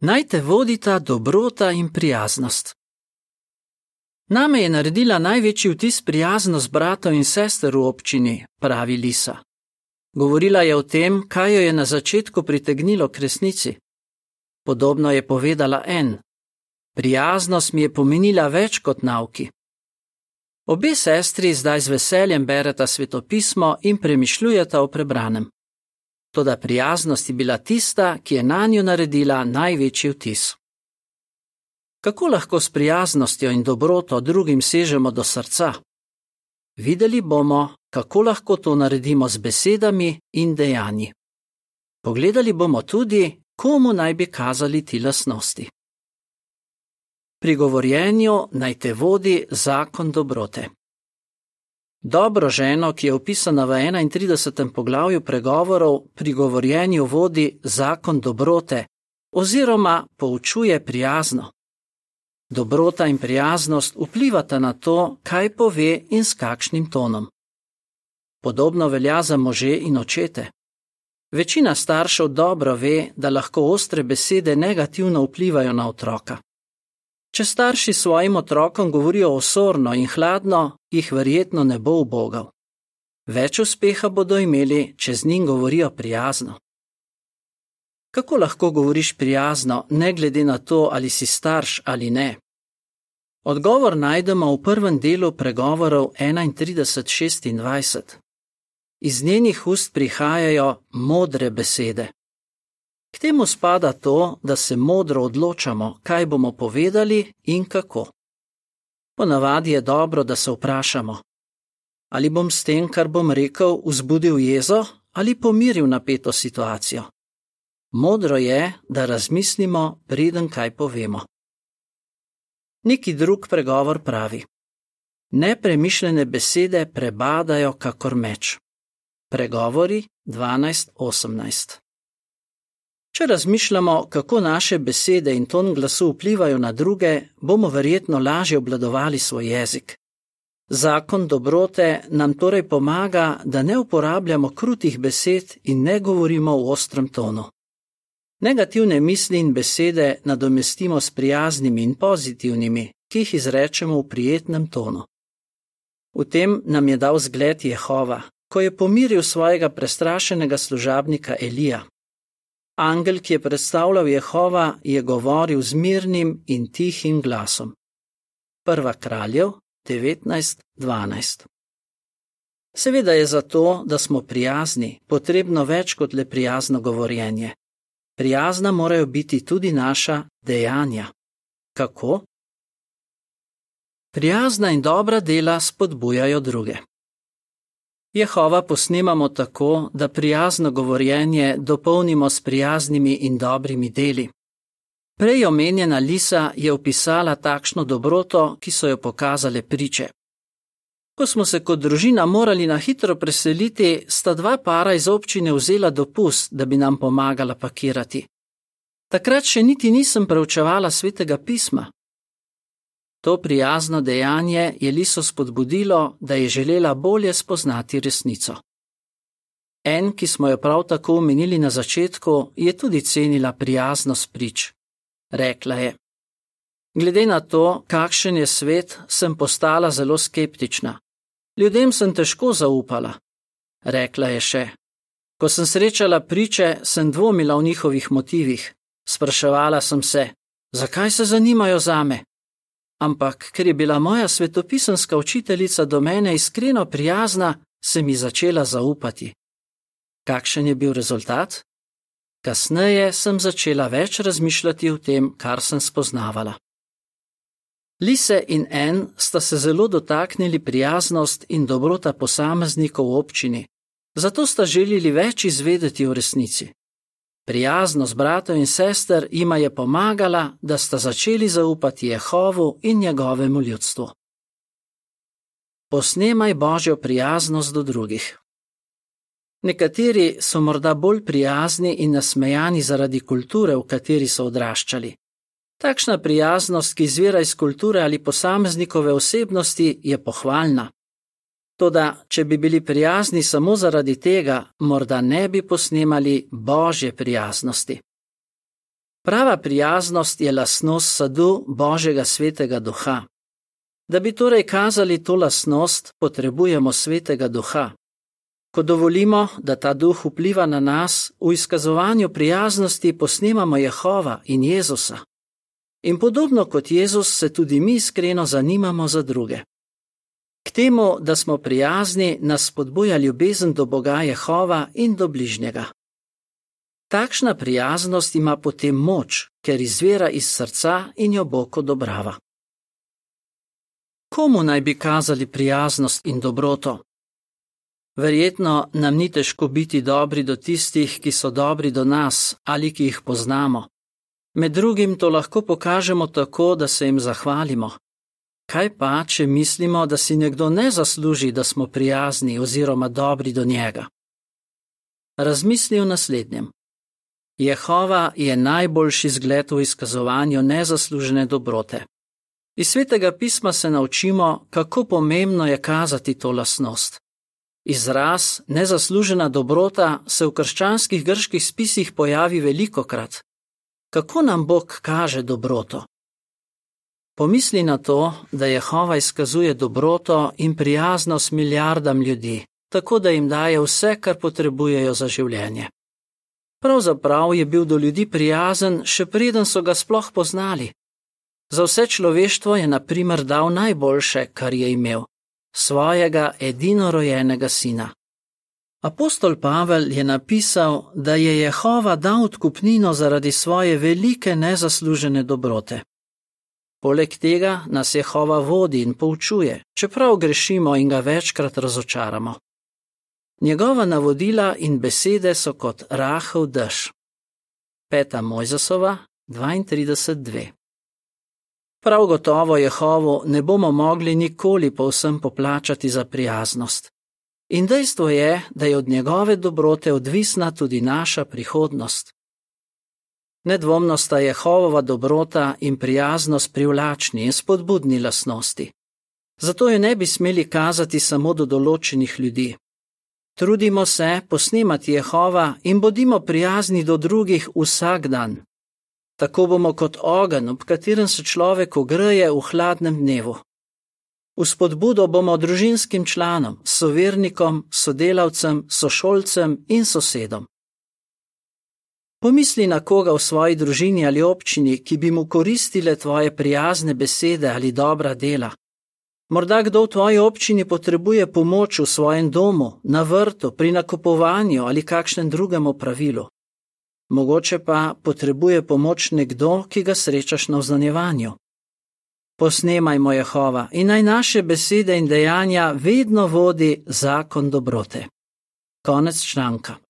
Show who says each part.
Speaker 1: Naj te vodita dobrota in prijaznost. Name je naredila največji vtis prijaznost bratov in sester v občini, pravi Lisa. Govorila je o tem, kaj jo je na začetku pritegnilo k resnici. Podobno je povedala en. Prijaznost mi je pomenila več kot nauki. Obe sestri zdaj z veseljem bereta svetopismo in premišljujeta o prebranem. Toda prijaznost je bila tista, ki je na njo naredila največji vtis. Kako lahko s prijaznostjo in dobroto drugim sežemo do srca? Videli bomo, kako lahko to naredimo z besedami in dejanji. Pogledali bomo tudi, komu naj bi kazali ti lasnosti. Pri govorjenju naj te vodi zakon dobrote. Dobro ženo, ki je opisana v 31. poglavju pregovorov, pri govorjenju vodi zakon dobrote oziroma poučuje prijazno. Dobrota in prijaznost vplivata na to, kaj pove in s kakšnim tonom. Podobno velja za može in očete. Večina staršev dobro ve, da lahko ostre besede negativno vplivajo na otroka. Če starši svojim otrokom govorijo osorno in hladno, jih verjetno ne bo ubogal. Več uspeha bodo imeli, če z njim govorijo prijazno. Kako lahko govoriš prijazno, ne glede na to, ali si starš ali ne? Odgovor najdemo v prvem delu pregovorov 31:26. Iz njenih ust prihajajo modre besede. K temu spada to, da se modro odločamo, kaj bomo povedali in kako. Ponavadi je dobro, da se vprašamo: ali bom s tem, kar bom rekel, vzbudil jezo ali pomiril napeto situacijo. Modro je, da razmislimo, preden kaj povemo. Neki drug pregovor pravi: Nepremišljene besede prebadajo kakor meč. Pregovori 12:18. Če razmišljamo, kako naše besede in ton glasu vplivajo na druge, bomo verjetno lažje obladovali svoj jezik. Zakon dobrote nam torej pomaga, da ne uporabljamo krutih besed in ne govorimo v ostrem tonu. Negativne misli in besede nadomestimo s prijaznimi in pozitivnimi, ki jih izrečemo v prijetnem tonu. V tem nam je dal zgled Jehova, ko je pomiril svojega prestrašenega služabnika Elija. Angel, ki je predstavljal Jehova, je govoril z mirnim in tihim glasom. Prva kraljev 19:12. Seveda je zato, da smo prijazni, potrebno več kot le prijazno govorjenje. Prijazna morajo biti tudi naša dejanja. Kako? Prijazna in dobra dela spodbujajo druge. Jehova posnemamo tako, da prijazno govorjenje dopolnimo s prijaznimi in dobrimi deli. Prej omenjena Lisa je opisala takšno dobroto, ki so jo pokazale priče. Ko smo se kot družina morali na hitro preseliti, sta dva para iz občine vzela dopust, da bi nam pomagala pakirati. Takrat še niti nisem preučevala svetega pisma. To prijazno dejanje je Liso spodbudilo, da je želela bolje spoznati resnico. En, ki smo jo prav tako omenili na začetku, je tudi cenila prijaznost prič. Rekla je: Glede na to, kakšen je svet, sem postala zelo skeptična. Ljudem sem težko zaupala. Rekla je še: Ko sem srečala priče, sem dvomila o njihovih motivih. Spraševala sem se, zakaj se zanimajo zame, ampak ker je bila moja svetopisanska učiteljica do mene iskreno prijazna, sem ji začela zaupati. Kakšen je bil rezultat? Kasneje sem začela več razmišljati o tem, kar sem spoznavala. Lise in En sta se zelo dotaknili prijaznost in dobrota posameznikov v občini, zato sta želeli več izvedeti o resnici. Prijaznost bratov in sester jima je pomagala, da sta začeli zaupati Jehovu in njegovemu ljudstvu. Posnemaj božjo prijaznost do drugih. Nekateri so morda bolj prijazni in nasmejani zaradi kulture, v kateri so odraščali. Takšna prijaznost, ki izvira iz kulture ali posameznikove osebnosti, je pohvalna. Toda, če bi bili prijazni samo zaradi tega, morda ne bi posnemali božje prijaznosti. Prava prijaznost je lasnost sadu Božjega svetega duha. Da bi torej kazali to lasnost, potrebujemo svetega duha. Ko dovolimo, da ta duh vpliva na nas, v izkazovanju prijaznosti posnemamo Jehova in Jezusa. In podobno kot Jezus se tudi mi iskreno zanimamo za druge. K temu, da smo prijazni, nas spodbuja ljubezen do Boga Jehova in do bližnjega. Takšna prijaznost ima potem moč, ker izvira iz srca in jo Bog odobrava. Komu naj bi kazali prijaznost in dobroto? Verjetno nam ni težko biti dobri do tistih, ki so dobri do nas ali ki jih poznamo. Med drugim to lahko pokažemo tako, da se jim zahvalimo. Kaj pa, če mislimo, da si nekdo ne zasluži, da smo prijazni oziroma dobri do njega? Razmisli o naslednjem. Jehova je najboljši zgled v izkazovanju nezaslužene dobrote. Iz svetega pisma se naučimo, kako pomembno je kazati to lasnost. Izraz nezaslužena dobrota se v krščanskih grških spisih pojavi veliko krat. Kako nam Bog kaže dobroto? Pomisli na to, da Jehova izkazuje dobroto in prijaznost milijardam ljudi, tako da jim daje vse, kar potrebujejo za življenje. Pravzaprav je bil do ljudi prijazen, še preden so ga sploh poznali. Za vse človeštvo je, na primer, dal najboljše, kar je imel svojega edinorojenega sina. Apostol Pavel je napisal, da je Jehova dal odkupnino zaradi svoje velike nezaslužene dobrote. Poleg tega nas Jehova vodi in poučuje, čeprav grešimo in ga večkrat razočaramo. Njegova navodila in besede so kot rahel dež. Peta Mojzesova 32.2 Prav gotovo Jehovo ne bomo mogli nikoli povsem poplačati za prijaznost. In dejstvo je, da je od njegove dobrote odvisna tudi naša prihodnost. Nedvomno sta Jehovova dobrota in prijaznost privlačni in spodbudni lasnosti. Zato jo ne bi smeli kazati samo do določenih ljudi. Trudimo se posnemati Jehova in bodimo prijazni do drugih vsak dan. Tako bomo kot ogenj, ob katerem se človek ogreje v hladnem dnevu. V spodbudo bomo družinskim članom, sovernikom, sodelavcem, sošolcem in sosedom. Pomisli na koga v svoji družini ali občini, ki bi mu koristile tvoje prijazne besede ali dobra dela. Morda kdo v tvoji občini potrebuje pomoč v svojem domu, na vrtu, pri nakupovanju ali kakšnem drugem opravilu. Mogoče pa potrebuje pomoč nekdo, ki ga srečaš na vznanjevanju. Posnemajmo Jehova in naj naše besede in dejanja vedno vodi zakon dobrote. Konec članka.